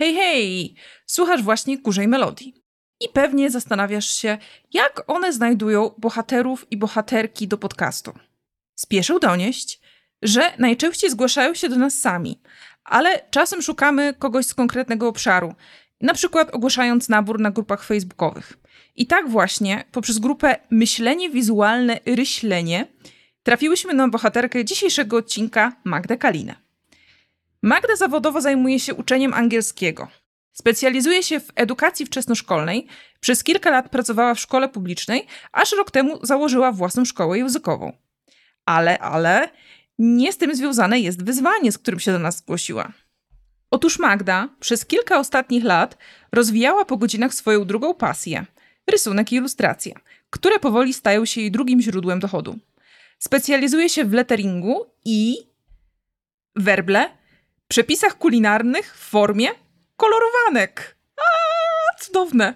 Hej, hej! Słuchasz właśnie Kurzej Melodii. I pewnie zastanawiasz się, jak one znajdują bohaterów i bohaterki do podcastu. Spieszę donieść, że najczęściej zgłaszają się do nas sami, ale czasem szukamy kogoś z konkretnego obszaru, na przykład ogłaszając nabór na grupach facebookowych. I tak właśnie poprzez grupę Myślenie Wizualne Ryślenie trafiłyśmy na bohaterkę dzisiejszego odcinka Magdę Kalinę. Magda zawodowo zajmuje się uczeniem angielskiego. Specjalizuje się w edukacji wczesnoszkolnej, przez kilka lat pracowała w szkole publicznej, aż rok temu założyła własną szkołę językową. Ale, ale, nie z tym związane jest wyzwanie, z którym się do nas zgłosiła. Otóż Magda przez kilka ostatnich lat rozwijała po godzinach swoją drugą pasję rysunek i ilustracja, które powoli stają się jej drugim źródłem dochodu. Specjalizuje się w letteringu i werble, przepisach kulinarnych w formie kolorowanek. A, cudowne.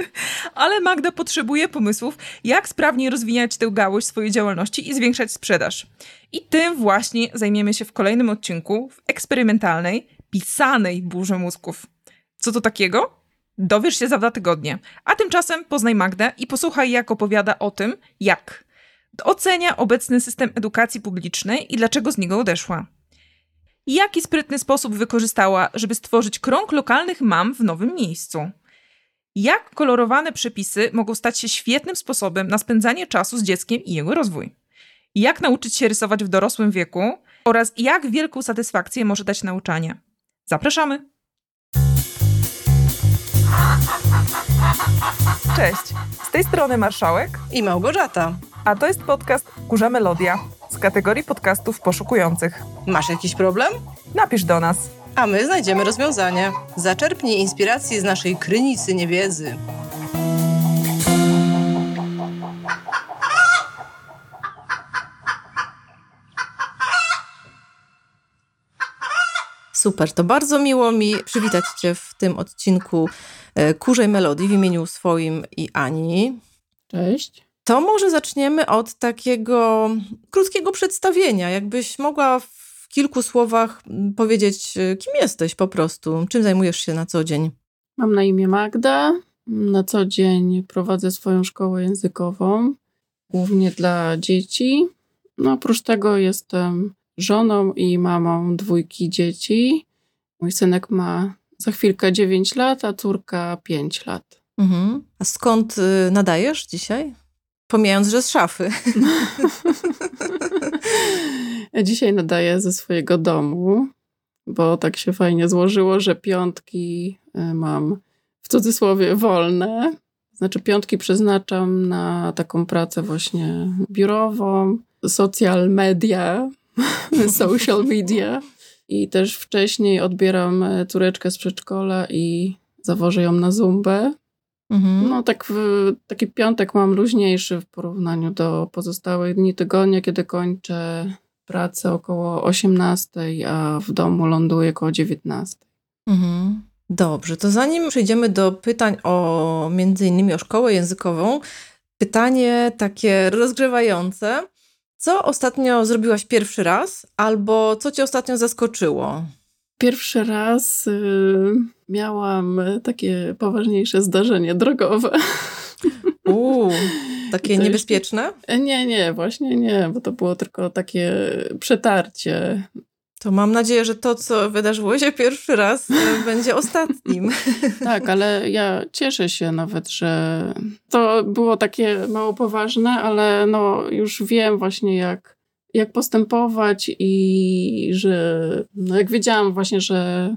Ale Magda potrzebuje pomysłów, jak sprawniej rozwijać tę gałąź swojej działalności i zwiększać sprzedaż. I tym właśnie zajmiemy się w kolejnym odcinku w eksperymentalnej, pisanej burzy mózgów. Co to takiego? Dowiesz się za dwa tygodnie. A tymczasem poznaj Magdę i posłuchaj, jak opowiada o tym, jak ocenia obecny system edukacji publicznej i dlaczego z niego odeszła. Jaki sprytny sposób wykorzystała, żeby stworzyć krąg lokalnych mam w nowym miejscu? Jak kolorowane przepisy mogą stać się świetnym sposobem na spędzanie czasu z dzieckiem i jego rozwój? Jak nauczyć się rysować w dorosłym wieku oraz jak wielką satysfakcję może dać nauczanie? Zapraszamy! Cześć, z tej strony Marszałek i Małgorzata. A to jest podcast Kurza Melodia z kategorii podcastów poszukujących. Masz jakiś problem? Napisz do nas. A my znajdziemy rozwiązanie. Zaczerpnij inspiracji z naszej krynicy niewiedzy. Super, to bardzo miło mi przywitać Cię w tym odcinku e, Kurzej Melodii w imieniu swoim i Ani. Cześć. To może zaczniemy od takiego krótkiego przedstawienia. Jakbyś mogła w kilku słowach powiedzieć, e, kim jesteś po prostu, czym zajmujesz się na co dzień? Mam na imię Magda. Na co dzień prowadzę swoją szkołę językową, głównie dla dzieci. No, oprócz tego jestem żoną i mamą dwójki dzieci. Mój synek ma za chwilkę 9 lat, a córka 5 lat. Mhm. A skąd y, nadajesz dzisiaj? Pomijając, że z szafy. dzisiaj nadaję ze swojego domu, bo tak się fajnie złożyło, że piątki y, mam w cudzysłowie wolne. Znaczy piątki przeznaczam na taką pracę właśnie biurową, social media, social media. I też wcześniej odbieram e, córeczkę z przedszkola i zawożę ją na zumbę. Mhm. No tak w, taki piątek mam luźniejszy w porównaniu do pozostałych dni tygodnia, kiedy kończę pracę około 18, a w domu ląduję około 19. Mhm. Dobrze, to zanim przejdziemy do pytań o między innymi o szkołę językową, pytanie takie rozgrzewające. Co ostatnio zrobiłaś pierwszy raz, albo co cię ostatnio zaskoczyło? Pierwszy raz y, miałam takie poważniejsze zdarzenie drogowe. Uuu, takie niebezpieczne? Nie, nie, właśnie nie, bo to było tylko takie przetarcie to mam nadzieję, że to, co wydarzyło się pierwszy raz, e, będzie ostatnim. Tak, ale ja cieszę się nawet, że to było takie mało poważne, ale no już wiem właśnie jak, jak postępować i że no jak wiedziałam właśnie, że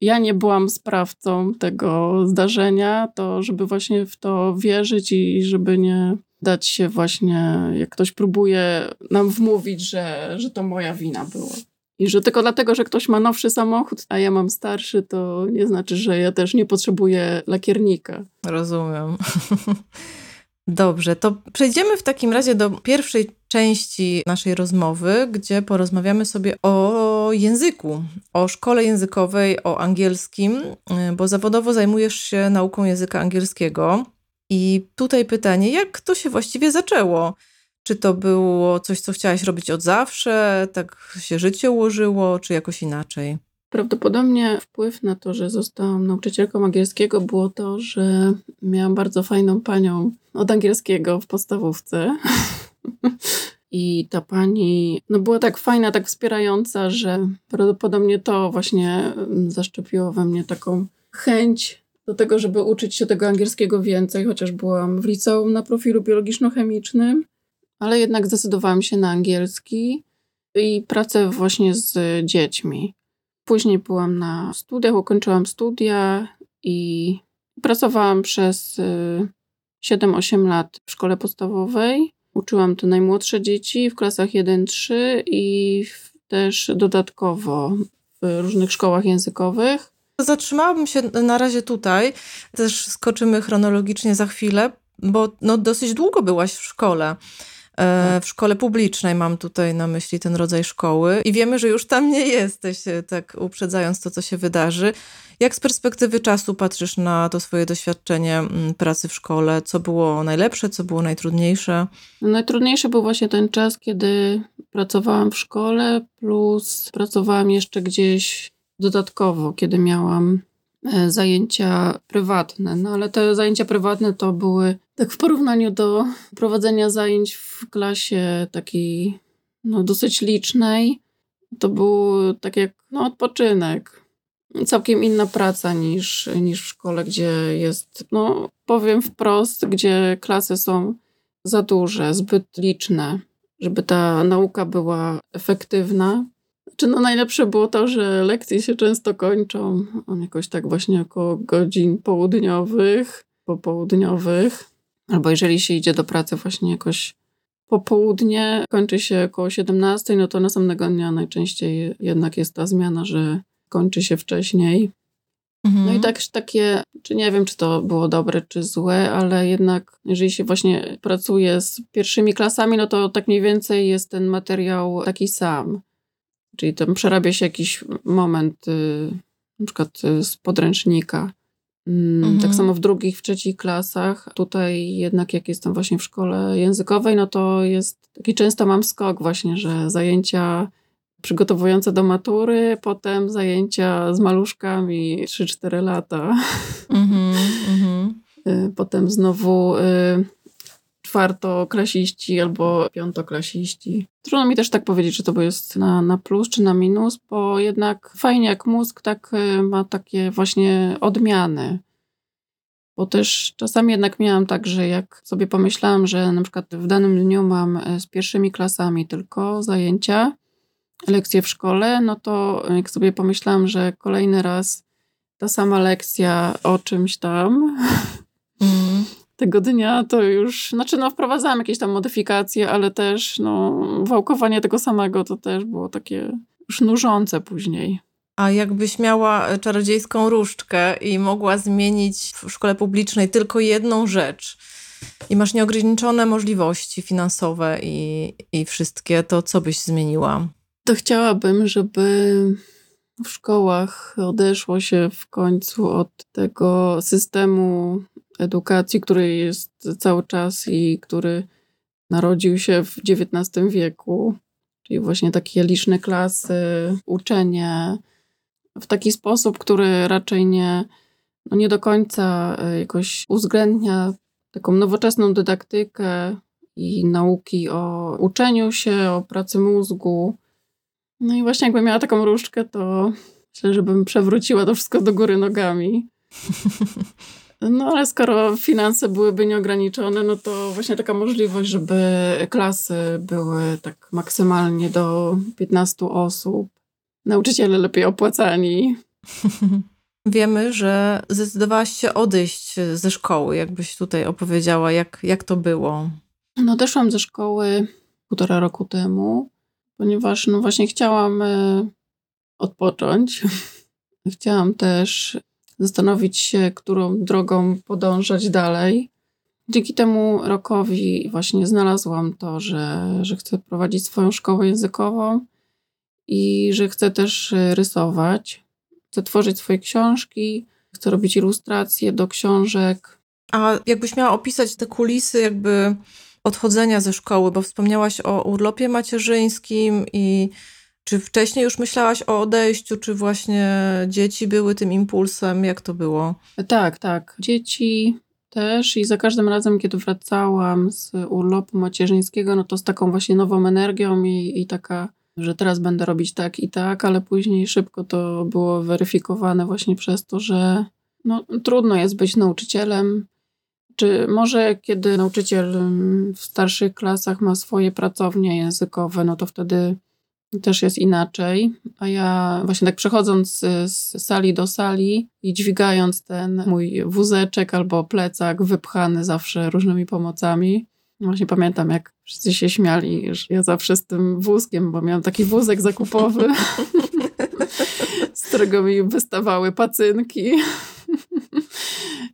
ja nie byłam sprawcą tego zdarzenia, to żeby właśnie w to wierzyć i żeby nie dać się właśnie, jak ktoś próbuje nam wmówić, że, że to moja wina była. I że tylko dlatego, że ktoś ma nowszy samochód, a ja mam starszy, to nie znaczy, że ja też nie potrzebuję lakiernika. Rozumiem. Dobrze, to przejdziemy w takim razie do pierwszej części naszej rozmowy, gdzie porozmawiamy sobie o języku, o szkole językowej, o angielskim, bo zawodowo zajmujesz się nauką języka angielskiego. I tutaj pytanie, jak to się właściwie zaczęło? Czy to było coś, co chciałaś robić od zawsze, tak się życie ułożyło, czy jakoś inaczej? Prawdopodobnie wpływ na to, że zostałam nauczycielką angielskiego było to, że miałam bardzo fajną panią od angielskiego w podstawówce. I ta pani no była tak fajna, tak wspierająca, że prawdopodobnie to właśnie mm, zaszczepiło we mnie taką chęć do tego, żeby uczyć się tego angielskiego więcej, chociaż byłam w liceum na profilu biologiczno-chemicznym, ale jednak zdecydowałam się na angielski i pracę właśnie z dziećmi. Później byłam na studiach, ukończyłam studia i pracowałam przez 7-8 y, lat w szkole podstawowej. Uczyłam te najmłodsze dzieci w klasach 1-3 i też dodatkowo w różnych szkołach językowych. Zatrzymałabym się na razie tutaj, też skoczymy chronologicznie za chwilę, bo no, dosyć długo byłaś w szkole. E, tak. w szkole publicznej mam tutaj na myśli ten rodzaj szkoły i wiemy, że już tam nie jesteś, e, tak uprzedzając to, co się wydarzy. Jak z perspektywy czasu patrzysz na to swoje doświadczenie pracy w szkole? Co było najlepsze, co było najtrudniejsze? Najtrudniejszy był właśnie ten czas, kiedy pracowałam w szkole, plus pracowałam jeszcze gdzieś dodatkowo, kiedy miałam e, zajęcia prywatne. No ale te zajęcia prywatne to były tak w porównaniu do prowadzenia zajęć w klasie takiej no, dosyć licznej, to był tak jak no, odpoczynek. Całkiem inna praca niż, niż w szkole, gdzie jest, no powiem wprost, gdzie klasy są za duże, zbyt liczne, żeby ta nauka była efektywna. Czy no najlepsze było to, że lekcje się często kończą jakoś tak właśnie około godzin południowych, popołudniowych. Albo jeżeli się idzie do pracy właśnie jakoś po południe, kończy się około 17, no to następnego dnia najczęściej jednak jest ta zmiana, że kończy się wcześniej. Mhm. No i tak, takie, czy nie wiem, czy to było dobre, czy złe, ale jednak jeżeli się właśnie pracuje z pierwszymi klasami, no to tak mniej więcej jest ten materiał taki sam. Czyli tam przerabia się jakiś moment, y, na przykład y, z podręcznika. Mm, tak mhm. Tak samo w drugich, w trzecich klasach. Tutaj jednak jak jestem właśnie w szkole językowej, no to jest taki często mam skok właśnie, że zajęcia przygotowujące do matury, potem zajęcia z maluszkami 3-4 lata. Mhm, mhm. Y, potem znowu y, czwartoklasiści albo piątoklasiści. Trudno mi też tak powiedzieć, czy to jest na, na plus czy na minus, bo jednak fajnie jak mózg tak y, ma takie właśnie odmiany. Bo też czasami jednak miałam tak, że jak sobie pomyślałam, że na przykład w danym dniu mam y, z pierwszymi klasami tylko zajęcia, lekcje w szkole, no to jak sobie pomyślałam, że kolejny raz ta sama lekcja o czymś tam, mm tego dnia to już, znaczy no wprowadzałam jakieś tam modyfikacje, ale też no wałkowanie tego samego to też było takie już nużące później. A jakbyś miała czarodziejską różdżkę i mogła zmienić w szkole publicznej tylko jedną rzecz i masz nieograniczone możliwości finansowe i, i wszystkie, to co byś zmieniła? To chciałabym, żeby w szkołach odeszło się w końcu od tego systemu edukacji, który jest cały czas i który narodził się w XIX wieku, czyli właśnie takie liczne klasy, uczenie w taki sposób, który raczej nie, no nie do końca e, jakoś uwzględnia taką nowoczesną dydaktykę i nauki o uczeniu się, o pracy mózgu. No i właśnie jakbym miała taką różdżkę, to myślę, że bym przewróciła to wszystko do góry nogami. No ale skoro finanse byłyby nieograniczone, no to właśnie taka możliwość, żeby klasy były tak maksymalnie do 15 osób. Nauczyciele lepiej opłacani. Wiemy, że zdecydowałaś się odejść ze szkoły. Jakbyś tutaj opowiedziała, jak, jak to było? No, odeszłam ze szkoły półtora roku temu, ponieważ no właśnie chciałam e, odpocząć. Chciałam też zastanowić się, którą drogą podążać dalej. Dzięki temu rokowi właśnie znalazłam to, że, że chcę prowadzić swoją szkołę językową i że chcę też rysować. Chcę tworzyć swoje książki, chcę robić ilustracje do książek. A jakbyś miała opisać te kulisy jakby odchodzenia ze szkoły, bo wspomniałaś o urlopie macierzyńskim i Czy wcześniej już myślałaś o odejściu, czy właśnie dzieci były tym impulsem? Jak to było? Tak, tak. Dzieci też i za każdym razem, kiedy wracałam z urlopu macierzyńskiego, no to z taką właśnie nową energią i, i taka, że teraz będę robić tak i tak, ale później szybko to było weryfikowane właśnie przez to, że no, trudno jest być nauczycielem. Czy może kiedy nauczyciel w starszych klasach ma swoje pracownie językowe, no to wtedy też jest inaczej. A ja właśnie tak przechodząc z sali do sali i dźwigając ten mój wózeczek albo plecak wypchany zawsze różnymi pomocami. Właśnie pamiętam, jak wszyscy się śmiali, że ja zawsze z tym wózkiem, bo miałam taki wózek zakupowy, z którego mi wystawały pacynki.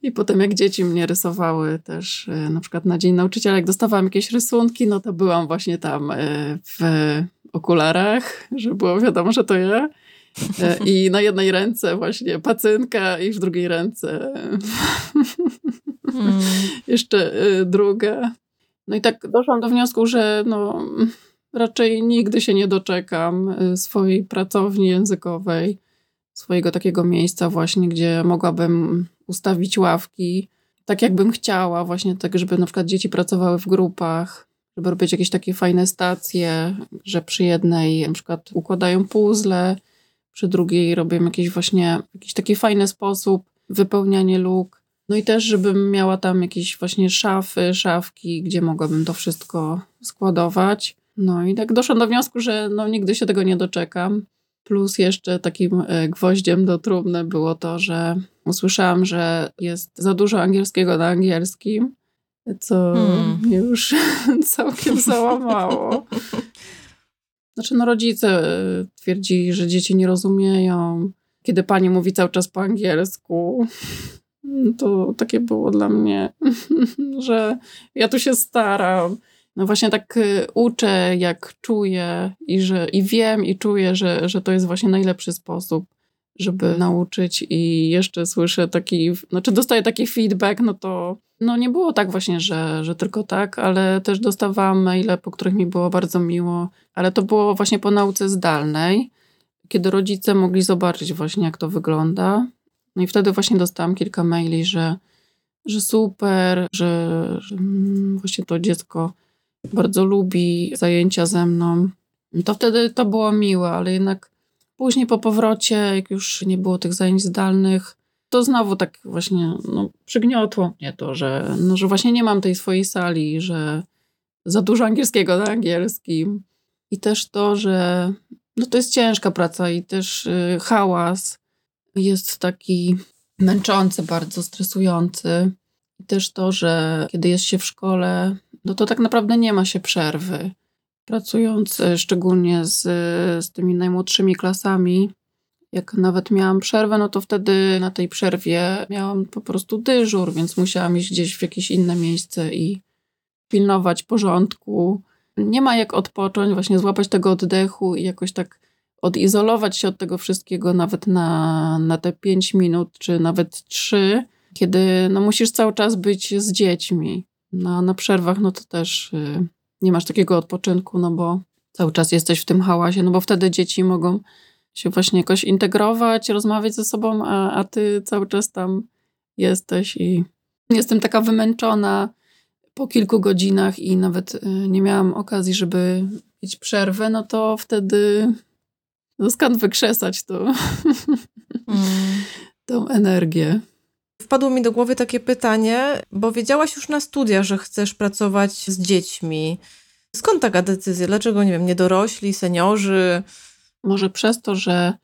I potem jak dzieci mnie rysowały też, e, na przykład na Dzień Nauczyciela, jak dostawałam jakieś rysunki, no to byłam właśnie tam e, w okularach, że było wiadomo, że to ja. E, I na jednej ręce właśnie pacynka i w drugiej ręce hmm. jeszcze druga. No i tak doszłam do wniosku, że no, raczej nigdy się nie doczekam swojej pracowni językowej, swojego takiego miejsca właśnie, gdzie mogłabym ustawić ławki tak, jakbym chciała, właśnie tak, żeby na przykład dzieci pracowały w grupach, żeby robić jakieś takie fajne stacje, że przy jednej na przykład układają puzzle, przy drugiej robią jakieś właśnie, jakiś taki fajny sposób wypełnianie luk. No i też, żebym miała tam jakieś właśnie szafy, szafki, gdzie mogłabym to wszystko składować. No i tak doszłam do wniosku, że no nigdy się tego nie doczekam. Plus jeszcze takim e, gwoździem do trumny było to, że usłyszałam, że jest za dużo angielskiego na angielskim, co hmm. mnie już całkiem załamało. Znaczy, no rodzice e, twierdzili, że dzieci nie rozumieją, kiedy pani mówi cały czas po angielsku. To takie było dla mnie, że ja tu się staram no właśnie tak y, uczę, jak czuję i, że, i wiem i czuję, że, że to jest właśnie najlepszy sposób, żeby nauczyć i jeszcze słyszę taki, znaczy dostaję taki feedback, no to no nie było tak właśnie, że, że tylko tak, ale też dostawałam maile, po których mi było bardzo miło, ale to było właśnie po nauce zdalnej, kiedy rodzice mogli zobaczyć właśnie, jak to wygląda. No i wtedy właśnie dostałam kilka maili, że, że super, że, że mm, właśnie to dziecko bardzo lubi zajęcia ze mną. To wtedy to było miłe, ale jednak później po powrocie, jak już nie było tych zajęć zdalnych, to znowu tak właśnie no, przygniotło mnie to, że, no, że właśnie nie mam tej swojej sali, że za dużo angielskiego na angielskim. I też to, że no, to jest ciężka praca i też y, hałas jest taki męczący, bardzo stresujący. I też to, że kiedy jest się w szkole, no to tak naprawdę nie ma się przerwy. Pracując e, szczególnie z, z tymi najmłodszymi klasami, jak nawet miałam przerwę, no to wtedy na tej przerwie miałam po prostu dyżur, więc musiałam iść gdzieś w jakieś inne miejsce i pilnować porządku. Nie ma jak odpocząć, właśnie złapać tego oddechu i jakoś tak odizolować się od tego wszystkiego nawet na, na te pięć minut, czy nawet trzy, kiedy no, musisz cały czas być z dziećmi. No, na przerwach no to też y, nie masz takiego odpoczynku, no bo cały czas jesteś w tym hałasie, no bo wtedy dzieci mogą się właśnie jakoś integrować, rozmawiać ze sobą, a, a ty cały czas tam jesteś i jestem taka wymęczona po kilku godzinach i nawet y, nie miałam okazji, żeby mieć przerwę, no to wtedy no skąd wykrzesać to, mm. tą energię. Wpadło mi do głowy takie pytanie, bo wiedziałaś już na studiach, że chcesz pracować z dziećmi. Skąd taka decyzja? Dlaczego, nie wiem, nie dorośli, seniorzy? Może przez to, że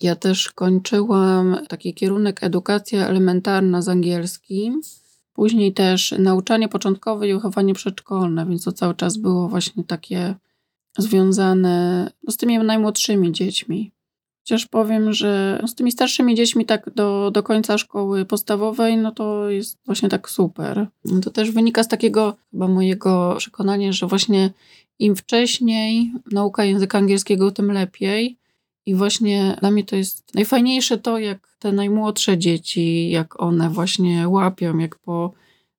ja też kończyłam taki kierunek edukacja elementarna z angielskim. Później też nauczanie początkowe i wychowanie przedszkolne, więc to cały czas było właśnie takie związane z tymi najmłodszymi dziećmi. Chociaż powiem, że z tymi starszymi dziećmi tak do, do końca szkoły podstawowej, no to jest właśnie tak super. To też wynika z takiego chyba mojego przekonania, że właśnie im wcześniej nauka języka angielskiego, tym lepiej. I właśnie dla mnie to jest najfajniejsze to, jak te najmłodsze dzieci, jak one właśnie łapią, jak po,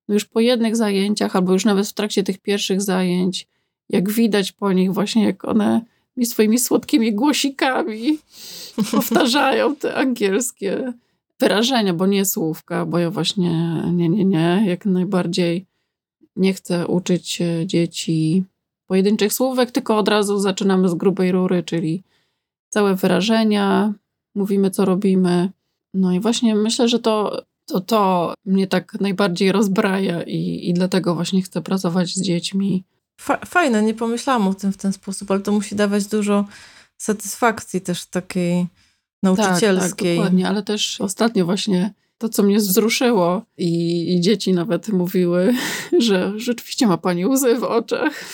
no już po jednych zajęciach, albo już nawet w trakcie tych pierwszych zajęć, jak widać po nich właśnie, jak one swoimi słodkimi głosikami powtarzają te angielskie wyrażenia, bo nie słówka, bo ja właśnie nie, nie, nie, jak najbardziej nie chcę uczyć dzieci pojedynczych słówek, tylko od razu zaczynamy z grubej rury, czyli całe wyrażenia, mówimy co robimy. No i właśnie myślę, że to to, to mnie tak najbardziej rozbraja i, i dlatego właśnie chcę pracować z dziećmi. Fajne, nie pomyślałam o tym w ten sposób, ale to musi dawać dużo satysfakcji też takiej nauczycielskiej. Tak, tak, dokładnie, ale też ostatnio właśnie to, co mnie wzruszyło i, i, dzieci nawet mówiły, że rzeczywiście ma pani łzy w oczach.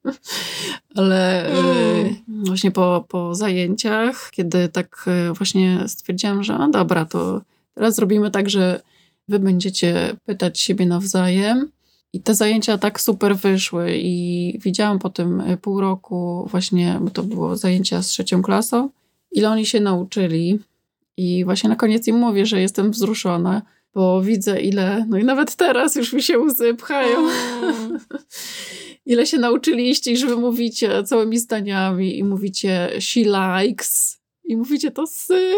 Ale mm. właśnie po, po zajęciach, kiedy tak e, właśnie stwierdziłam, że no dobra, to teraz zrobimy tak, że wy będziecie pytać siebie nawzajem. I te zajęcia tak super wyszły i widziałam po tym e, pół roku właśnie, bo to było zajęcia z trzecią klasą, ile oni się nauczyli. I właśnie na koniec im mówię, że jestem wzruszona, bo widzę ile, no i nawet teraz już mi się łzy pchają. Mm. ile się nauczyliście i że wy mówicie całymi zdaniami i mówicie she likes i mówicie to sy.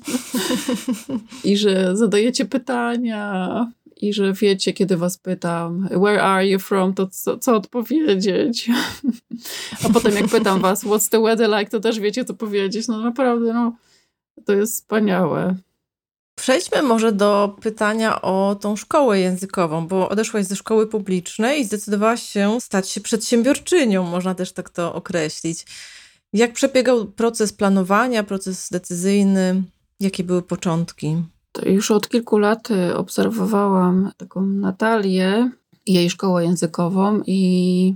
I że zadajecie pytania i że wiecie, kiedy was pytam, where are you from, to co, co odpowiedzieć. A potem jak pytam was, what's the weather like, to też wiecie, co powiedzieć. No naprawdę, no, to jest wspaniałe. Przejdźmy może do pytania o tą szkołę językową, bo odeszłaś ze szkoły publicznej i zdecydowałaś się stać się przedsiębiorczynią, można też tak to określić. Jak przebiegał proces planowania, proces decyzyjny? Jakie były początki? To już od kilku lat y, obserwowałam taką Natalię, jej szkołę językową i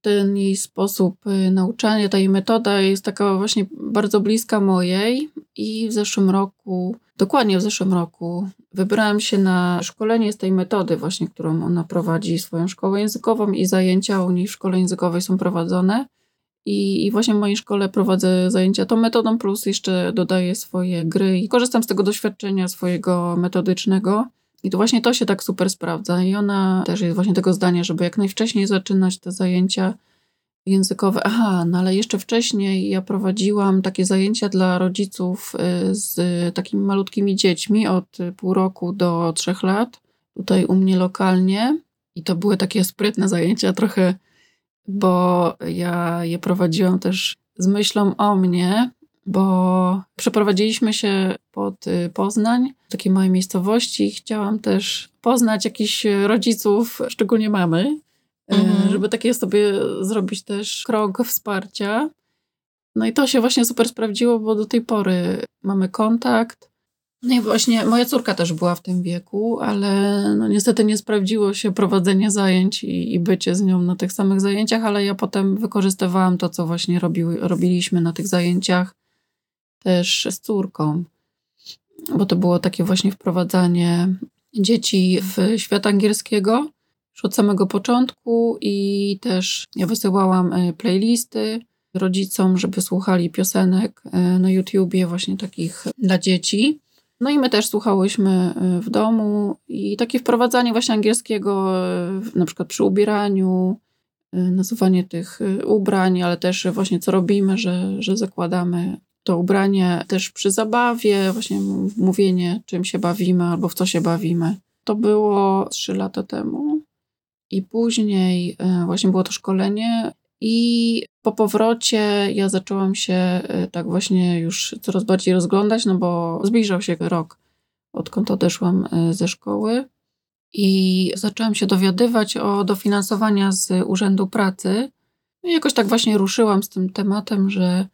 ten jej sposób y, nauczania, ta jej metoda jest taka właśnie bardzo bliska mojej i w zeszłym roku, dokładnie w zeszłym roku, wybrałam się na szkolenie z tej metody właśnie, którą ona prowadzi, swoją szkołę językową i zajęcia u niej w szkole językowej są prowadzone. I, I, właśnie w mojej szkole prowadzę zajęcia tą metodą, plus jeszcze dodaję swoje gry i korzystam z tego doświadczenia swojego metodycznego. I to właśnie to się tak super sprawdza. I ona też jest właśnie tego zdania, żeby jak najwcześniej zaczynać te zajęcia językowe. Aha, no ale jeszcze wcześniej ja prowadziłam takie zajęcia dla rodziców y, z takimi malutkimi dziećmi od pół roku do trzech lat, tutaj u mnie lokalnie. I to były takie sprytne zajęcia, trochę bo ja je prowadziłam też z myślą o mnie, bo przeprowadziliśmy się pod y, Poznań, takiej małej miejscowości. Chciałam też poznać jakichś rodziców, szczególnie mamy, y, mhm. żeby takie sobie zrobić też krok wsparcia. No i to się właśnie super sprawdziło, bo do tej pory mamy kontakt. No i właśnie moja córka też była w tym wieku, ale no niestety nie sprawdziło się prowadzenie zajęć i, i bycie z nią na tych samych zajęciach, ale ja potem wykorzystywałam to, co właśnie robił, robiliśmy na tych zajęciach też z córką, bo to było takie właśnie wprowadzanie dzieci w świat angielskiego już od samego początku i też ja wysyłałam e, playlisty rodzicom, żeby słuchali piosenek e, na YouTubie właśnie takich dla dzieci. No i my też słuchałyśmy y, w domu i takie wprowadzanie właśnie angielskiego, y, na przykład przy ubieraniu, y, nasuwanie tych ubrań, ale też właśnie co robimy, że, że zakładamy to ubranie też przy zabawie, właśnie mówienie, czym się bawimy albo w co się bawimy. To było trzy lata temu. I później właśnie było to szkolenie i po powrocie ja zaczęłam się e, tak właśnie już coraz bardziej rozglądać, no bo zbliżał się rok, odkąd odeszłam e, ze szkoły. I zaczęłam się dowiadywać o dofinansowania z Urzędu Pracy. No I jakoś tak właśnie ruszyłam z tym tematem, że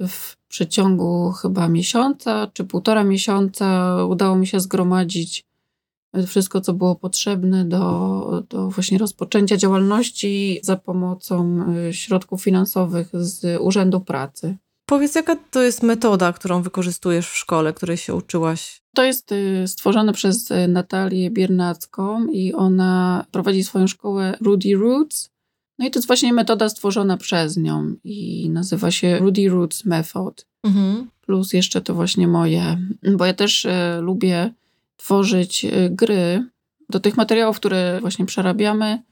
w przeciągu chyba miesiąca czy półtora miesiąca udało mi się zgromadzić wszystko, co było potrzebne do, do właśnie rozpoczęcia działalności za pomocą y, środków finansowych z Urzędu Pracy. Powiedz, jaka to jest metoda, którą wykorzystujesz w szkole, której się uczyłaś? To jest y, stworzone przez y, Natalię Biernacką i ona prowadzi swoją szkołę Rudy Roots. No i to jest właśnie metoda stworzona przez nią i nazywa się Rudy Roots Method. Mhm. Plus jeszcze to właśnie moje, bo ja też lubię tworzyć y, gry. Do tych materiałów, które właśnie przerabiamy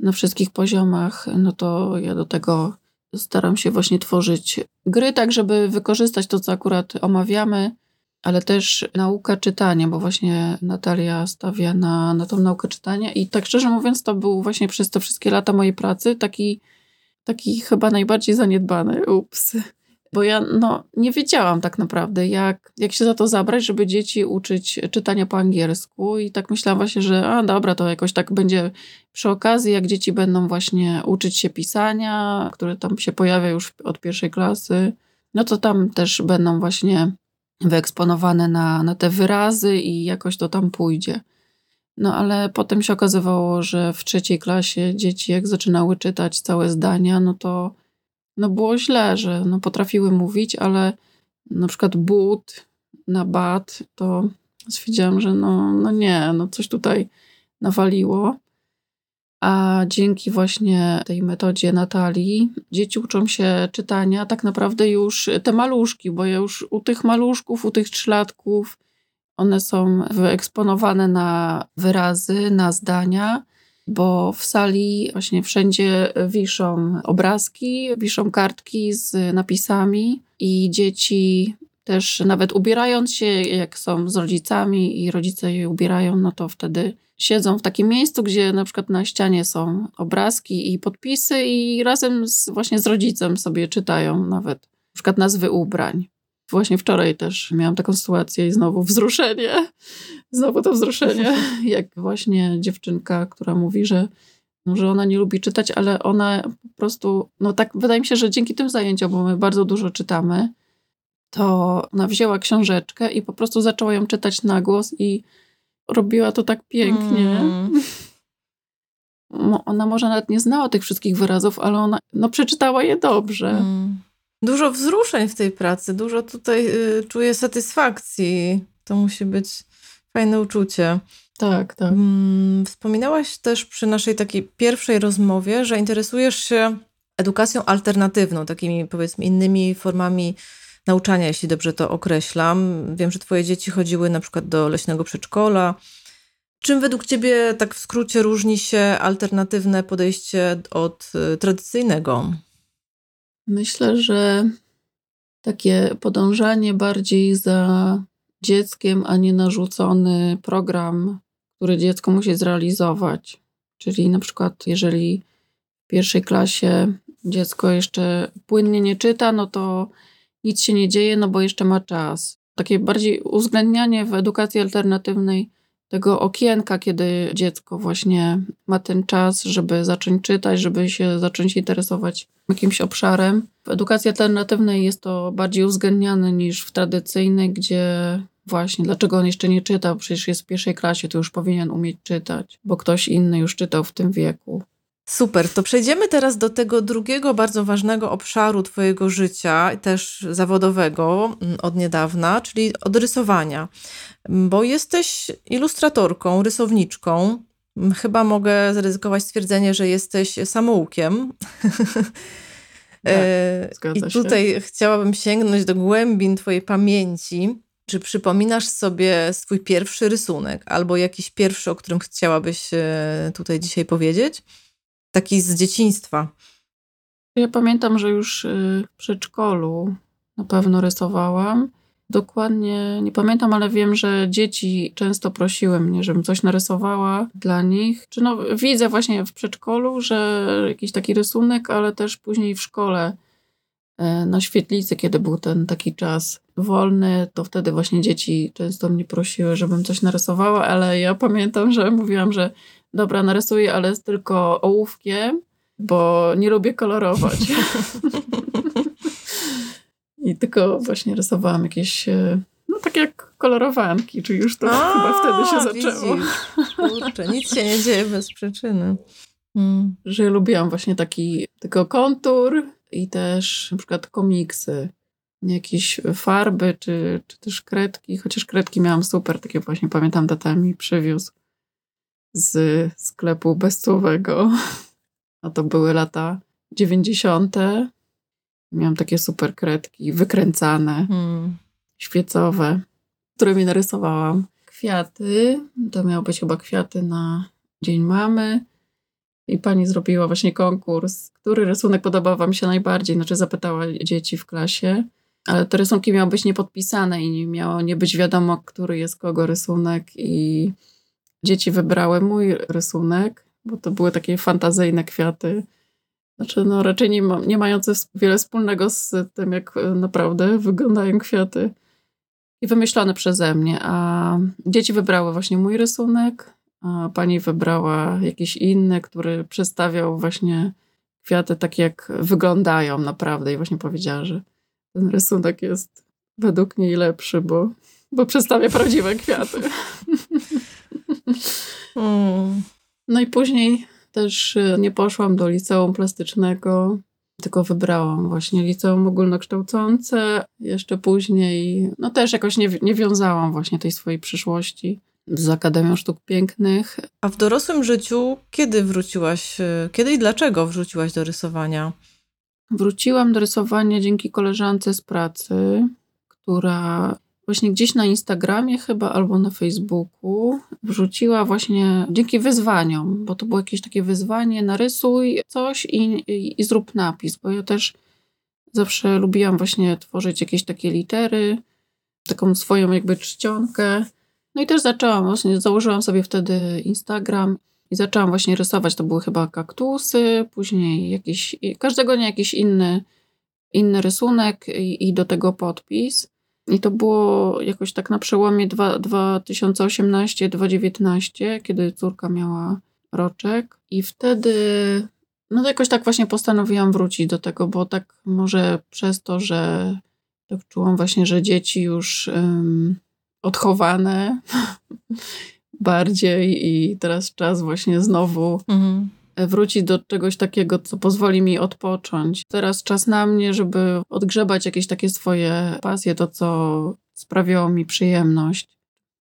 na wszystkich poziomach, no to ja do tego staram się właśnie tworzyć gry, tak żeby wykorzystać to, co akurat omawiamy, ale też nauka czytania, bo właśnie Natalia stawia na, na tą naukę czytania. I tak szczerze mówiąc, to był właśnie przez te wszystkie lata mojej pracy taki, taki chyba najbardziej zaniedbany, ups, bo ja no, nie wiedziałam tak naprawdę, jak, jak się za to zabrać, żeby dzieci uczyć czytania po angielsku. I tak myślałam właśnie, że a dobra, to jakoś tak będzie przy okazji, jak dzieci będą właśnie uczyć się pisania, które tam się pojawia już od pierwszej klasy, no to tam też będą właśnie wyeksponowane na, na te wyrazy i jakoś to tam pójdzie. No ale potem się okazywało, że w trzeciej klasie dzieci, jak zaczynały czytać całe zdania, no to no było źle, że no potrafiły mówić, ale na przykład but na bat, to stwierdziłam, że no, no nie, no coś tutaj nawaliło. A dzięki właśnie tej metodzie Natalii dzieci uczą się czytania tak naprawdę już te maluszki, bo ja już u tych maluszków, u tych trzylatków one są wyeksponowane na wyrazy, na zdania bo w sali właśnie wszędzie wiszą obrazki, wiszą kartki z napisami i dzieci też nawet ubierając się, jak są z rodzicami i rodzice je ubierają, no to wtedy siedzą w takim miejscu, gdzie na przykład na ścianie są obrazki i podpisy i razem z, właśnie z rodzicem sobie czytają nawet na przykład nazwy ubrań. Właśnie wczoraj też miałam taką sytuację i znowu wzruszenie. Znowu to wzruszenie. Jak właśnie dziewczynka, która mówi, że, no, że ona nie lubi czytać, ale ona po prostu, no tak wydaje mi się, że dzięki tym zajęciom, bo my bardzo dużo czytamy, to ona wzięła książeczkę i po prostu zaczęła ją czytać na głos i robiła to tak pięknie. Mm. Ona może nawet nie znała tych wszystkich wyrazów, ale ona no, przeczytała je dobrze. Mm dużo wzruszeń w tej pracy, dużo tutaj y, czuję satysfakcji. To musi być fajne uczucie. Tak, tak. Mm, wspominałaś też przy naszej takiej pierwszej rozmowie, że interesujesz się edukacją alternatywną, takimi powiedzmy innymi formami nauczania, jeśli dobrze to określam. Wiem, że twoje dzieci chodziły na przykład do leśnego przedszkola. Czym według ciebie, tak w skrócie, różni się alternatywne podejście od y, tradycyjnego? Myślę, że takie podążanie bardziej za dzieckiem, a nie narzucony program, który dziecko musi zrealizować. Czyli na przykład, jeżeli w pierwszej klasie dziecko jeszcze płynnie nie czyta, no to nic się nie dzieje, no bo jeszcze ma czas. Takie bardziej uwzględnianie w edukacji alternatywnej tego okienka, kiedy dziecko właśnie ma ten czas, żeby zacząć czytać, żeby się zacząć interesować jakimś obszarem. W edukacji alternatywnej jest to bardziej uwzględniane niż w tradycyjnej, gdzie właśnie dlaczego on jeszcze nie czytał, przecież jest w pierwszej klasie, to już powinien umieć czytać, bo ktoś inny już czytał w tym wieku. Super, to przejdziemy teraz do tego drugiego bardzo ważnego obszaru Twojego życia, też zawodowego mm, od niedawna, czyli od rysowania. Bo jesteś ilustratorką, rysowniczką. Chyba mogę zaryzykować stwierdzenie, że jesteś samoukiem. Tak, I tutaj się. chciałabym sięgnąć do głębin Twojej pamięci. Czy przypominasz sobie swój pierwszy rysunek albo jakiś pierwszy, o którym chciałabyś e, tutaj dzisiaj powiedzieć? Taki z dzieciństwa. Ja pamiętam, że już y, w przedszkolu na pewno rysowałam. Dokładnie nie pamiętam, ale wiem, że dzieci często prosiły mnie, żebym coś narysowała dla nich. Czy no, widzę właśnie w przedszkolu, że jakiś taki rysunek, ale też później w szkole e, na świetlicy, kiedy był ten taki czas wolny, to wtedy właśnie dzieci często mnie prosiły, żebym coś narysowała, ale ja pamiętam, że mówiłam, że dobra, narysuję, ale tylko ołówkiem, bo nie lubię kolorować. I tylko właśnie rysowałam jakieś, e, no tak jak kolorowanki, czyli już to A, chyba wtedy się zaczęło. Kurczę, nic się nie dzieje bez przyczyny. Hmm. Że lubiłam właśnie taki tylko kontur i też na przykład komiksy, jakieś farby, czy, czy też kredki, chociaż kredki miałam super, takie właśnie pamiętam, tata mi przywiózł z sklepu bezcłowego. A to były lata dziewięćdziesiąte. Miałam takie super kredki, wykręcane, hmm. świecowe, którymi narysowałam. Kwiaty, to miały być chyba kwiaty na Dzień Mamy. i pani zrobiła właśnie konkurs, który rysunek podobał wam się najbardziej, znaczy zapytała dzieci w klasie, ale te rysunki miały być niepodpisane i nie miało nie być wiadomo, który jest kogo rysunek i dzieci wybrały mój rysunek, bo to były takie fantazyjne kwiaty, znaczy no raczej nie, ma, nie mające wiele wspólnego z tym, jak naprawdę wyglądają kwiaty. I wymyślone przeze mnie, a dzieci wybrały właśnie mój rysunek, a pani wybrała jakiś inny, który przedstawiał właśnie kwiaty tak, jak wyglądają naprawdę. I właśnie powiedziała, że ten rysunek jest według niej lepszy, bo, bo przedstawia prawdziwe kwiaty. Hmm. No i później też y, nie poszłam do liceum plastycznego, tylko wybrałam właśnie liceum ogólnokształcące. Jeszcze później, no też jakoś nie, nie wiązałam właśnie tej swojej przyszłości z Akademią Sztuk Pięknych. A w dorosłym życiu kiedy wróciłaś, y, kiedy i dlaczego wróciłaś do rysowania? Wróciłam do rysowania dzięki koleżance z pracy, która właśnie gdzieś na Instagramie chyba albo na Facebooku wrzuciła właśnie dzięki wyzwaniom, bo to było jakieś takie wyzwanie, narysuj coś i, i, i zrób napis, bo ja też zawsze lubiłam właśnie tworzyć jakieś takie litery, taką swoją jakby czcionkę. No i też zaczęłam właśnie, założyłam sobie wtedy Instagram i zaczęłam właśnie rysować. To były chyba kaktusy, później jakiś, każdego dnia jakiś inny, inny rysunek i, i do tego podpis. I to było jakoś tak na przełomie 2018-2019, kiedy córka miała roczek. I wtedy, no to jakoś tak właśnie postanowiłam wrócić do tego, bo tak może przez to, że tak czułam właśnie, że dzieci już um, odchowane bardziej i teraz czas właśnie znowu mhm wrócić do czegoś takiego, co pozwoli mi odpocząć. Teraz czas na mnie, żeby odgrzebać jakieś takie swoje pasje, to co sprawiało mi przyjemność.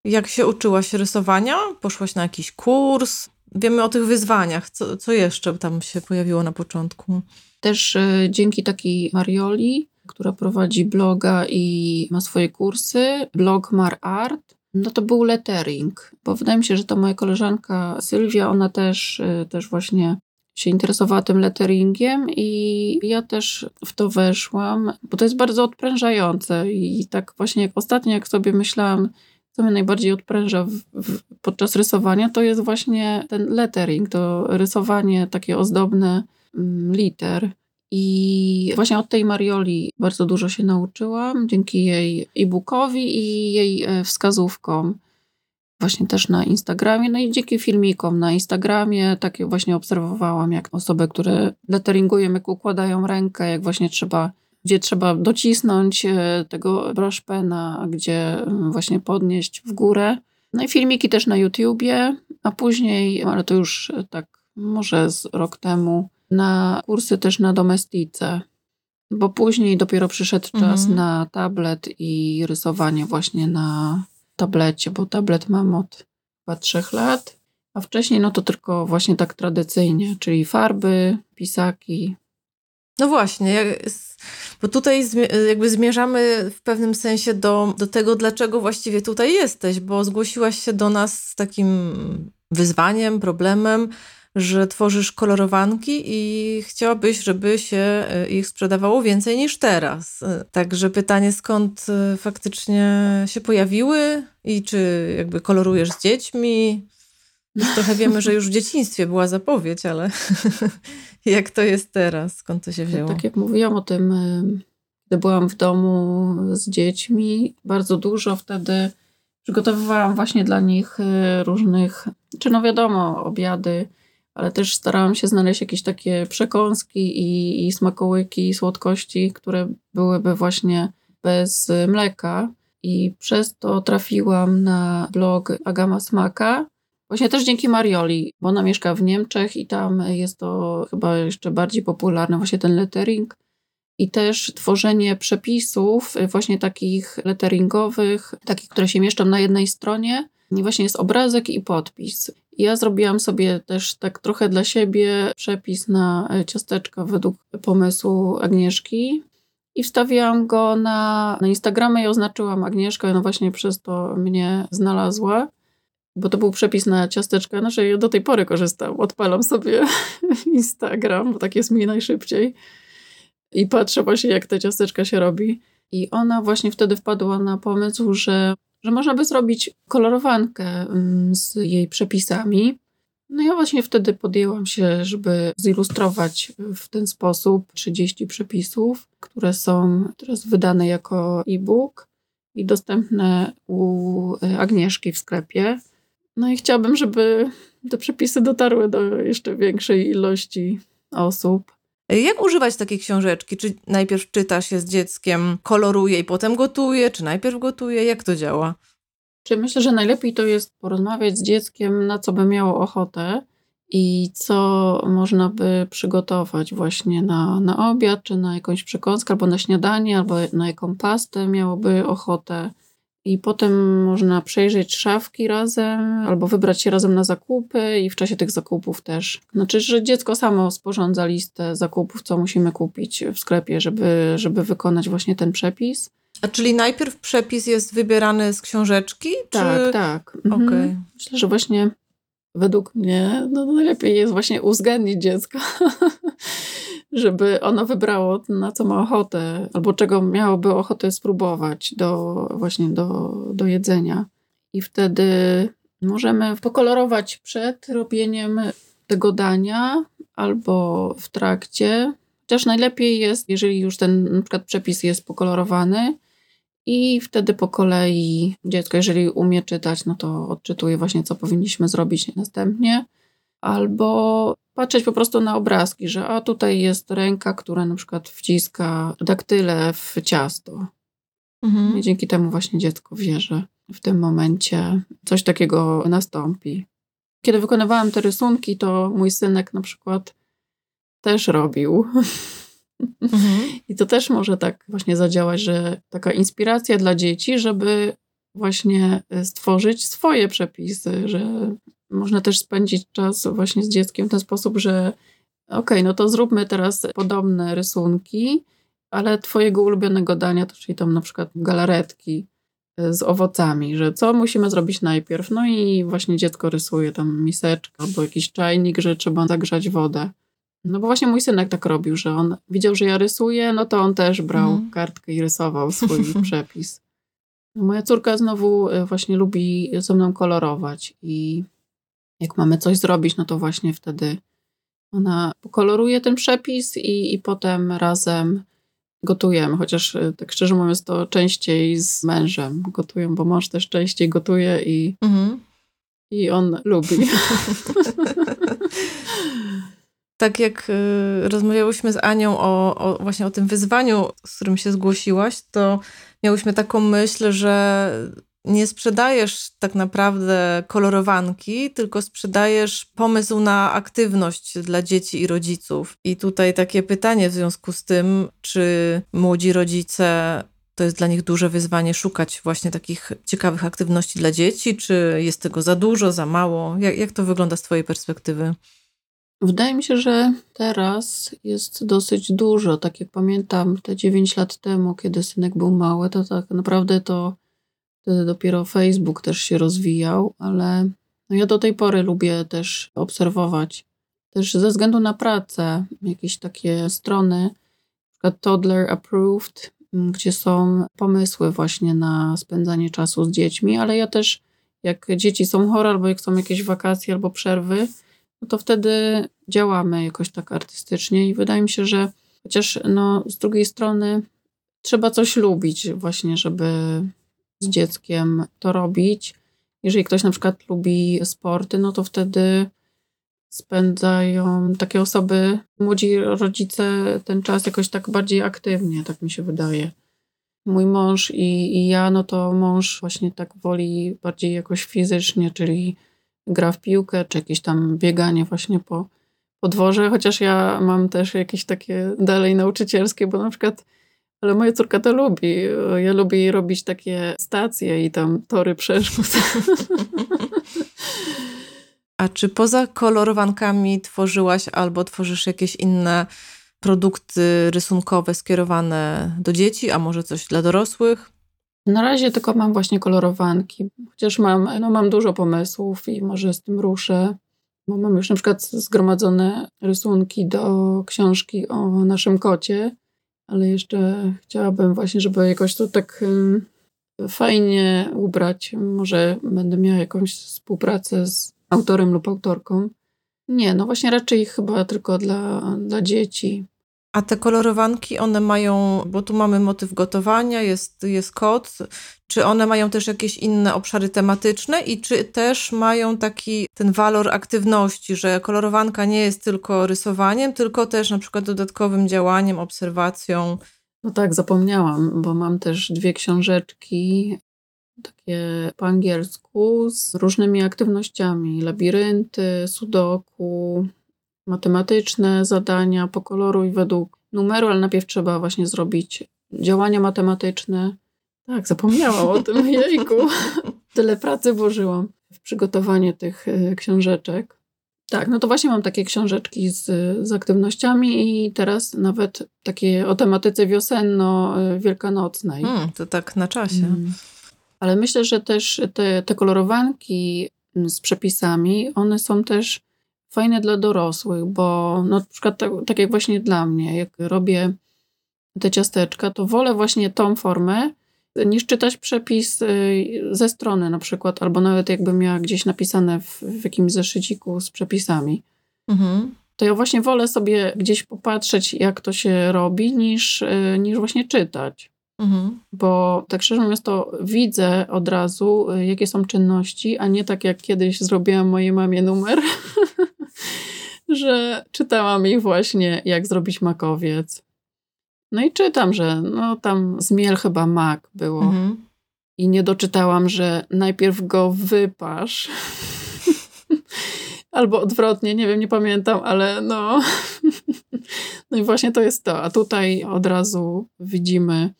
Jak się uczyłaś rysowania? Poszłaś na jakiś kurs? Wiemy o tych wyzwaniach. Co, co jeszcze tam się pojawiło na początku? Też y, dzięki takiej Marioli, która prowadzi bloga i ma swoje kursy, blog Mar Art, no to był lettering, bo wydaje mi się, że to moja koleżanka Sylwia, ona też, y, też właśnie się interesowała tym letteringiem i ja też w to weszłam, bo to jest bardzo odprężające i tak właśnie jak ostatnio, jak sobie myślałam, co mnie najbardziej odpręża w, w, podczas rysowania, to jest właśnie ten lettering, to rysowanie takie ozdobne mm, liter. I właśnie od tej Marioli bardzo dużo się nauczyłam, dzięki jej e-bookowi i jej e, wskazówkom. Właśnie też na Instagramie, no i dzięki filmikom na Instagramie, takie właśnie obserwowałam, jak osoby, które letteringują, jak układają rękę, jak właśnie trzeba, gdzie trzeba docisnąć e, tego brushpena, a gdzie właśnie podnieść w górę. No i filmiki też na YouTubie, a później, ale to już tak może z rok temu, na kursy też na domestice, bo później dopiero przyszedł czas mhm. na tablet i rysowanie właśnie na tablecie, bo tablet mam od chyba trzech lat, a wcześniej no to tylko właśnie tak tradycyjnie, czyli farby, pisaki. No właśnie, bo tutaj jakby zmierzamy w pewnym sensie do, do tego, dlaczego właściwie tutaj jesteś, bo zgłosiłaś się do nas z takim wyzwaniem, problemem, że tworzysz kolorowanki i chciałabyś, żeby się e, ich sprzedawało więcej niż teraz. E, także pytanie, skąd e, faktycznie się pojawiły i czy jakby kolorujesz z dziećmi? Trochę wiemy, że już w dzieciństwie była zapowiedź, ale jak to jest teraz? Skąd to się wzięło? Tak jak mówiłam o tym, gdy byłam w domu z dziećmi, bardzo dużo wtedy przygotowywałam właśnie dla nich różnych, czy no wiadomo, obiady ale też starałam się znaleźć jakieś takie przekąski i, i smakołyki, i słodkości, które byłyby właśnie bez mleka. I przez to trafiłam na blog Agama Smaka. Właśnie też dzięki Marioli, bo ona mieszka w Niemczech i tam jest to chyba jeszcze bardziej popularne, właśnie ten lettering. I też tworzenie przepisów, właśnie takich letteringowych, takich, które się mieszczą na jednej stronie. I właśnie jest obrazek i podpis. Ja zrobiłam sobie też tak trochę dla siebie przepis na e, ciasteczka według pomysłu Agnieszki i wstawiłam go na, na Instagramie i oznaczyłam Agnieszkę, no właśnie przez to mnie znalazła. bo to był przepis na ciasteczka. Znaczy ja do tej pory korzystam. Odpalam sobie Instagram, bo tak jest mi najszybciej. I patrzę właśnie, jak te ciasteczka się robi. I ona właśnie wtedy wpadła na pomysł, że, że można by zrobić kolorowankę mm, z jej przepisami. No ja właśnie wtedy podjęłam się, żeby zilustrować w ten sposób 30 przepisów, które są teraz wydane jako e-book i dostępne u Agnieszki w sklepie. No i chciałabym, żeby te przepisy dotarły do jeszcze większej ilości osób. Jak używać takiej książeczki? Czy najpierw czyta się z dzieckiem, koloruje i potem gotuje, czy najpierw gotuje? Jak to działa? Czy myślę, że najlepiej to jest porozmawiać z dzieckiem, na co by miało ochotę i co można by przygotować właśnie na, na obiad, czy na jakąś przekąskę, albo na śniadanie, albo na jaką pastę miałoby ochotę. I potem można przejrzeć szafki razem, albo wybrać się razem na zakupy i w czasie tych zakupów też. Znaczy, że dziecko samo sporządza listę zakupów, co musimy kupić w sklepie, żeby, żeby wykonać właśnie ten przepis. A czyli najpierw przepis jest wybierany z książeczki? Tak, czy... tak. Mhm. Okay. Myślę, że właśnie według mnie no, najlepiej jest właśnie uwzględnić dziecko, żeby ono wybrało na co ma ochotę, albo czego miałoby ochotę spróbować do, właśnie do, do jedzenia. I wtedy możemy pokolorować przed robieniem tego dania albo w trakcie. Chociaż najlepiej jest, jeżeli już ten na przykład przepis jest pokolorowany, i wtedy po kolei dziecko, jeżeli umie czytać, no to odczytuje właśnie, co powinniśmy zrobić następnie. Albo patrzeć po prostu na obrazki, że a tutaj jest ręka, która na przykład wciska daktyle w ciasto. Mhm. I dzięki temu właśnie dziecko wie, że w tym momencie coś takiego nastąpi. Kiedy wykonywałam te rysunki, to mój synek na przykład też robił. Mhm. I to też może tak właśnie zadziałać, że taka inspiracja dla dzieci, żeby właśnie stworzyć swoje przepisy, że można też spędzić czas właśnie z dzieckiem w ten sposób, że okej, okay, no to zróbmy teraz podobne rysunki, ale twojego ulubionego dania, to czyli tam na przykład galaretki z owocami, że co musimy zrobić najpierw. No i właśnie dziecko rysuje tam miseczkę albo jakiś czajnik, że trzeba zagrzać wodę. No bo właśnie mój synek tak robił, że on widział, że ja rysuję, no to on też brał mm. kartkę i rysował swój przepis. Moja córka znowu e, właśnie lubi ze mną kolorować i jak mamy coś zrobić, no to właśnie wtedy ona koloruje ten przepis i, i potem razem gotujemy, chociaż e, tak szczerze mówiąc to częściej z mężem gotują, bo mąż też częściej gotuje i, mm. i on lubi. tak jak y, rozmawiałyśmy z Anią o, o, właśnie o tym wyzwaniu, z którym się zgłosiłaś, to miałyśmy taką myśl, że nie sprzedajesz tak naprawdę kolorowanki, tylko sprzedajesz pomysł na aktywność dla dzieci i rodziców. I tutaj takie pytanie w związku z tym, czy młodzi rodzice to jest dla nich duże wyzwanie szukać właśnie takich ciekawych aktywności dla dzieci, czy jest tego za dużo, za mało? Jak, jak to wygląda z Twojej perspektywy? Wydaje mi się, że teraz jest dosyć dużo. Tak jak pamiętam te 9 lat temu, kiedy synek był mały, to tak naprawdę to wtedy dopiero Facebook też się rozwijał, ale no ja do tej pory lubię też obserwować. Też ze względu na pracę, jakieś takie strony, na Toddler Approved, gdzie są pomysły właśnie na spędzanie czasu z dziećmi, ale ja też, jak dzieci są chore, albo jak są jakieś wakacje, albo przerwy, no to wtedy działamy jakoś tak artystycznie i wydaje mi się, że chociaż no, z drugiej strony trzeba coś lubić właśnie, żeby z dzieckiem to robić. Jeżeli ktoś na przykład lubi sporty, no to wtedy spędzają takie osoby, młodzi rodzice ten czas jakoś tak bardziej aktywnie, tak mi się wydaje. Mój mąż i, i ja, no to mąż właśnie tak woli bardziej jakoś fizycznie, czyli gra w piłkę, czy jakieś tam bieganie właśnie po podworze, chociaż ja mam też jakieś takie dalej nauczycielskie, bo na przykład ale moja córka to lubi. Ja lubię robić takie stacje i tam tory przeszkód. A czy poza kolorowankami tworzyłaś albo tworzysz jakieś inne produkty rysunkowe skierowane do dzieci, a może coś dla dorosłych? Na razie tylko mam właśnie kolorowanki, chociaż mam, no mam dużo pomysłów i może z tym ruszę, bo mam już na przykład zgromadzone rysunki do książki o naszym kocie, ale jeszcze chciałabym właśnie, żeby jakoś to tak fajnie ubrać. Może będę miała jakąś współpracę z autorem lub autorką. Nie, no właśnie raczej chyba tylko dla, dla dzieci. A te kolorowanki, one mają, bo tu mamy motyw gotowania, jest, jest kot, czy one mają też jakieś inne obszary tematyczne i czy też mają taki ten walor aktywności, że kolorowanka nie jest tylko rysowaniem, tylko też na przykład dodatkowym działaniem, obserwacją? No tak, zapomniałam, bo mam też dwie książeczki, takie po angielsku, z różnymi aktywnościami: labirynty, sudoku, matematyczne zadania, pokoloruj według numeru, ale najpierw trzeba właśnie zrobić działania matematyczne. Tak, zapomniałam o tym, jejku. Tyle pracy włożyłam w przygotowanie tych e, książeczek. Tak, no to właśnie mam takie książeczki z, z aktywnościami i teraz nawet takie o tematyce wiosenno-wielkanocnej. Hmm, to tak na czasie. Hmm. Ale myślę, że też te, te kolorowanki z przepisami, one są też fajne dla dorosłych, bo no, na przykład tak, tak jak właśnie dla mnie, jak robię te ciasteczka, to wolę właśnie tą formę, niż czytać przepis y, ze strony na przykład, albo nawet jakbym miała gdzieś napisane w, w jakimś zeszyciku z przepisami. Mhm. To ja właśnie wolę sobie gdzieś popatrzeć, jak to się robi, niż, y, niż właśnie czytać. Mhm. Bo tak szczerze mówiąc, to widzę od razu, y, jakie są czynności, a nie tak jak kiedyś zrobiłam mojej mamie numer, że czytałam jej właśnie, jak zrobić makowiec. No i czytam, że no tam zmiel chyba mak było. Mhm. I nie doczytałam, że najpierw go wypasz. Albo odwrotnie, nie wiem, nie pamiętam, ale no. no i właśnie to jest to. A tutaj od razu widzimy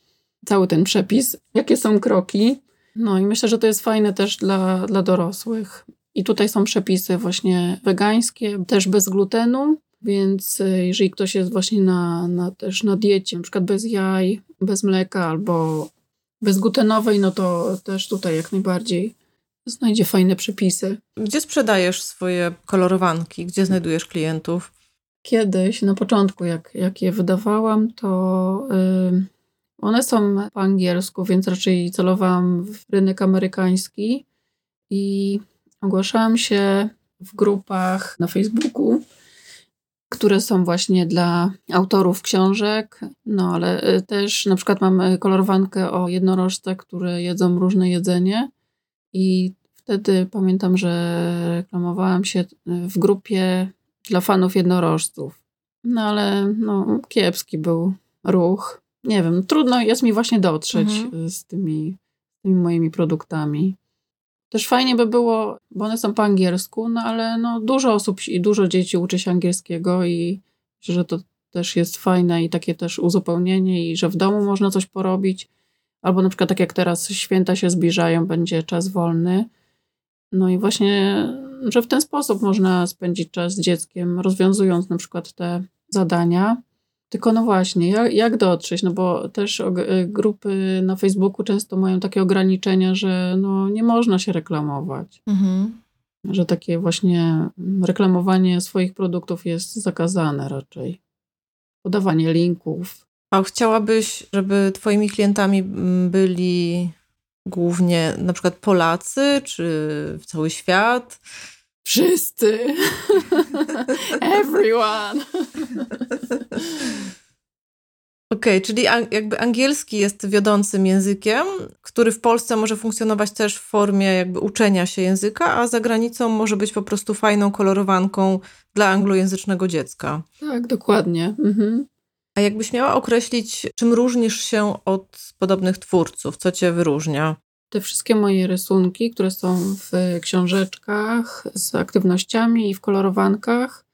cały ten przepis, jakie są kroki. No i myślę, że to jest fajne też dla, dla dorosłych. I tutaj są przepisy właśnie wegańskie, też bez glutenu, więc e, jeżeli ktoś jest właśnie na, na, też na diecie, na przykład bez jaj, bez mleka albo bezglutenowej, no to też tutaj jak najbardziej znajdzie fajne przepisy. Gdzie sprzedajesz swoje kolorowanki? Gdzie znajdujesz klientów? Kiedyś, na początku, jak, jak je wydawałam, to yy, one są po angielsku, więc raczej celowałam w rynek amerykański i ogłaszałam się w grupach na Facebooku które są właśnie dla autorów książek, no ale y, też na przykład mamy kolorowankę o jednorożcach, które jedzą różne jedzenie i wtedy pamiętam, że reklamowałam się w grupie dla fanów jednorożców. No ale no, kiepski był ruch. Nie wiem, trudno jest mi właśnie dotrzeć mhm. z, tymi, z tymi moimi produktami. Też fajnie by było, bo one są po angielsku, no ale no, dużo osób i dużo dzieci uczy się angielskiego i że to też jest fajne i takie też uzupełnienie i że w domu można coś porobić. Albo na przykład tak jak teraz święta się zbliżają, będzie czas wolny. No i właśnie, że w ten sposób można spędzić czas z dzieckiem, rozwiązując na przykład te zadania. Tylko no właśnie, jak, jak dotrzeć? No bo też y, grupy na Facebooku często mają takie ograniczenia, że no nie można się reklamować. Mhm. Że takie właśnie reklamowanie swoich produktów jest zakazane raczej. Podawanie linków. A chciałabyś, żeby twoimi klientami byli głównie na przykład Polacy, czy cały świat? Wszyscy. Everyone. Okej, okay, czyli jakby angielski jest wiodącym językiem, który w Polsce może funkcjonować też w formie jakby uczenia się języka, a za granicą może być po prostu fajną kolorowanką dla anglojęzycznego dziecka. Tak, dokładnie. Mhm. A jakbyś miała określić, czym różnisz się od podobnych twórców? Co cię wyróżnia? Te wszystkie moje rysunki, które są w książeczkach z aktywnościami i w kolorowankach,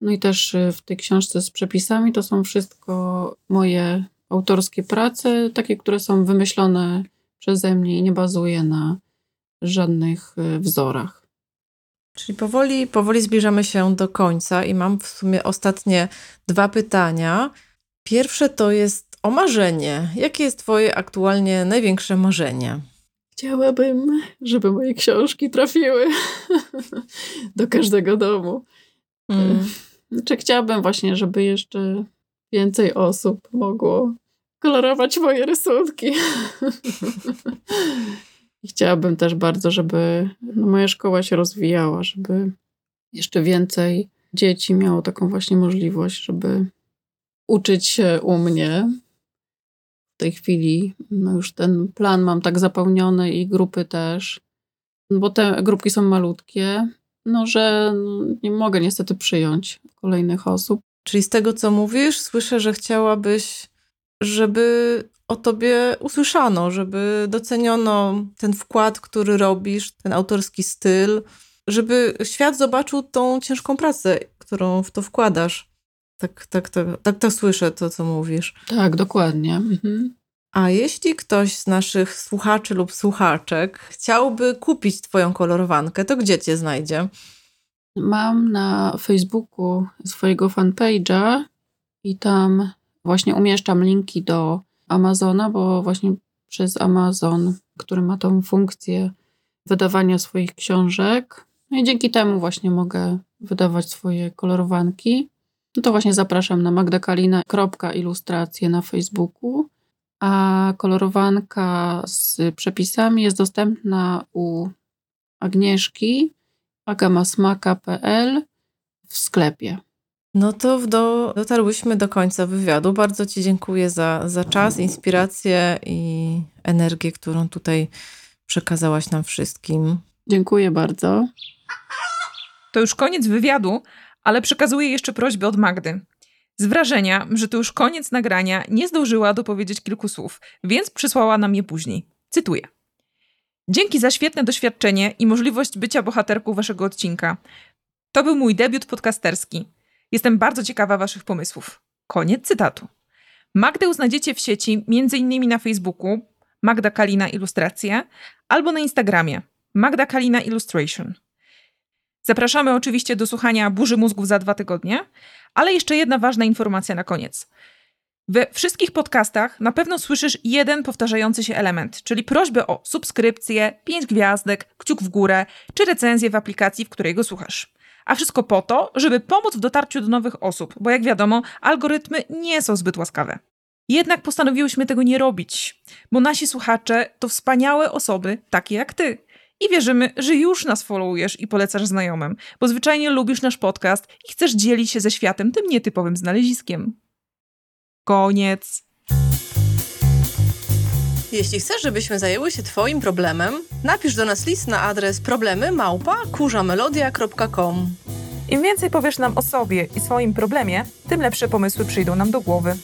no i też y, w tej książce z przepisami, to są wszystko moje autorskie prace, takie, które są wymyślone przeze mnie i nie bazuje na żadnych y, wzorach. Czyli powoli, powoli zbliżamy się do końca i mam w sumie ostatnie dwa pytania. Pierwsze to jest o marzenie. Jakie jest Twoje aktualnie największe marzenie? Chciałabym, żeby moje książki trafiły do każdego domu. Mm. Czy chciałabym właśnie, żeby jeszcze więcej osób mogło kolorować moje rysunki. Chciałabym też bardzo, żeby no, moja szkoła się rozwijała, żeby jeszcze więcej dzieci miało taką właśnie możliwość, żeby uczyć się u mnie. Tej chwili no już ten plan mam tak zapełniony i grupy też, bo te grupki są malutkie, no że nie mogę niestety przyjąć kolejnych osób. Czyli z tego, co mówisz, słyszę, że chciałabyś, żeby o tobie usłyszano, żeby doceniono ten wkład, który robisz, ten autorski styl, żeby świat zobaczył tą ciężką pracę, którą w to wkładasz. Tak, tak, tak, tak, tak słyszę to, co mówisz. Tak, dokładnie. Mhm. A jeśli ktoś z naszych słuchaczy lub słuchaczek chciałby kupić Twoją kolorowankę, to gdzie Cię znajdzie? Mam na Facebooku swojego fanpage'a i tam właśnie umieszczam linki do Amazona, bo właśnie przez Amazon, który ma tą funkcję wydawania swoich książek, no i dzięki temu właśnie mogę wydawać swoje kolorowanki. No to właśnie zapraszam na magdakalina.ilustracje na Facebooku, a kolorowanka z przepisami jest dostępna u Agnieszki agamasmaka.pl w sklepie. No to do, dotarłyśmy do końca wywiadu. Bardzo Ci dziękuję za, za czas, inspirację i energię, którą tutaj przekazałaś nam wszystkim. Dziękuję bardzo. To już koniec wywiadu, ale przekazuję jeszcze prośbę od Magdy. Z wrażenia, że to już koniec nagrania, nie zdążyła dopowiedzieć kilku słów, więc przysłała nam je później. Cytuję. Dzięki za świetne doświadczenie i możliwość bycia bohaterką waszego odcinka. To był mój debiut podcasterski. Jestem bardzo ciekawa waszych pomysłów. Koniec cytatu. Magdę uznajdziecie w sieci m.in. na Facebooku Magda Kalina Ilustracje albo na Instagramie Magda Kalina Illustration. Zapraszamy oczywiście do słuchania Burzy Mózgów za dwa tygodnie, ale jeszcze jedna ważna informacja na koniec. We wszystkich podcastach na pewno słyszysz jeden powtarzający się element, czyli prośbę o subskrypcję, pięć gwiazdek, kciuk w górę czy recenzję w aplikacji, w której go słuchasz. A wszystko po to, żeby pomóc w dotarciu do nowych osób, bo jak wiadomo, algorytmy nie są zbyt łaskawe. Jednak postanowiłyśmy tego nie robić, bo nasi słuchacze to wspaniałe osoby, takie jak ty. I wierzymy, że już nas followujesz i polecasz znajomym, bo zwyczajnie lubisz nasz podcast i chcesz dzielić się ze światem tym nietypowym znaleziskiem. Koniec. Jeśli chcesz, żebyśmy zajęły się Twoim problemem, napisz do nas list na adres problemy małpa kurzamelodia.com. Im więcej powiesz nam o sobie i swoim problemie, tym lepsze pomysły przyjdą nam do głowy.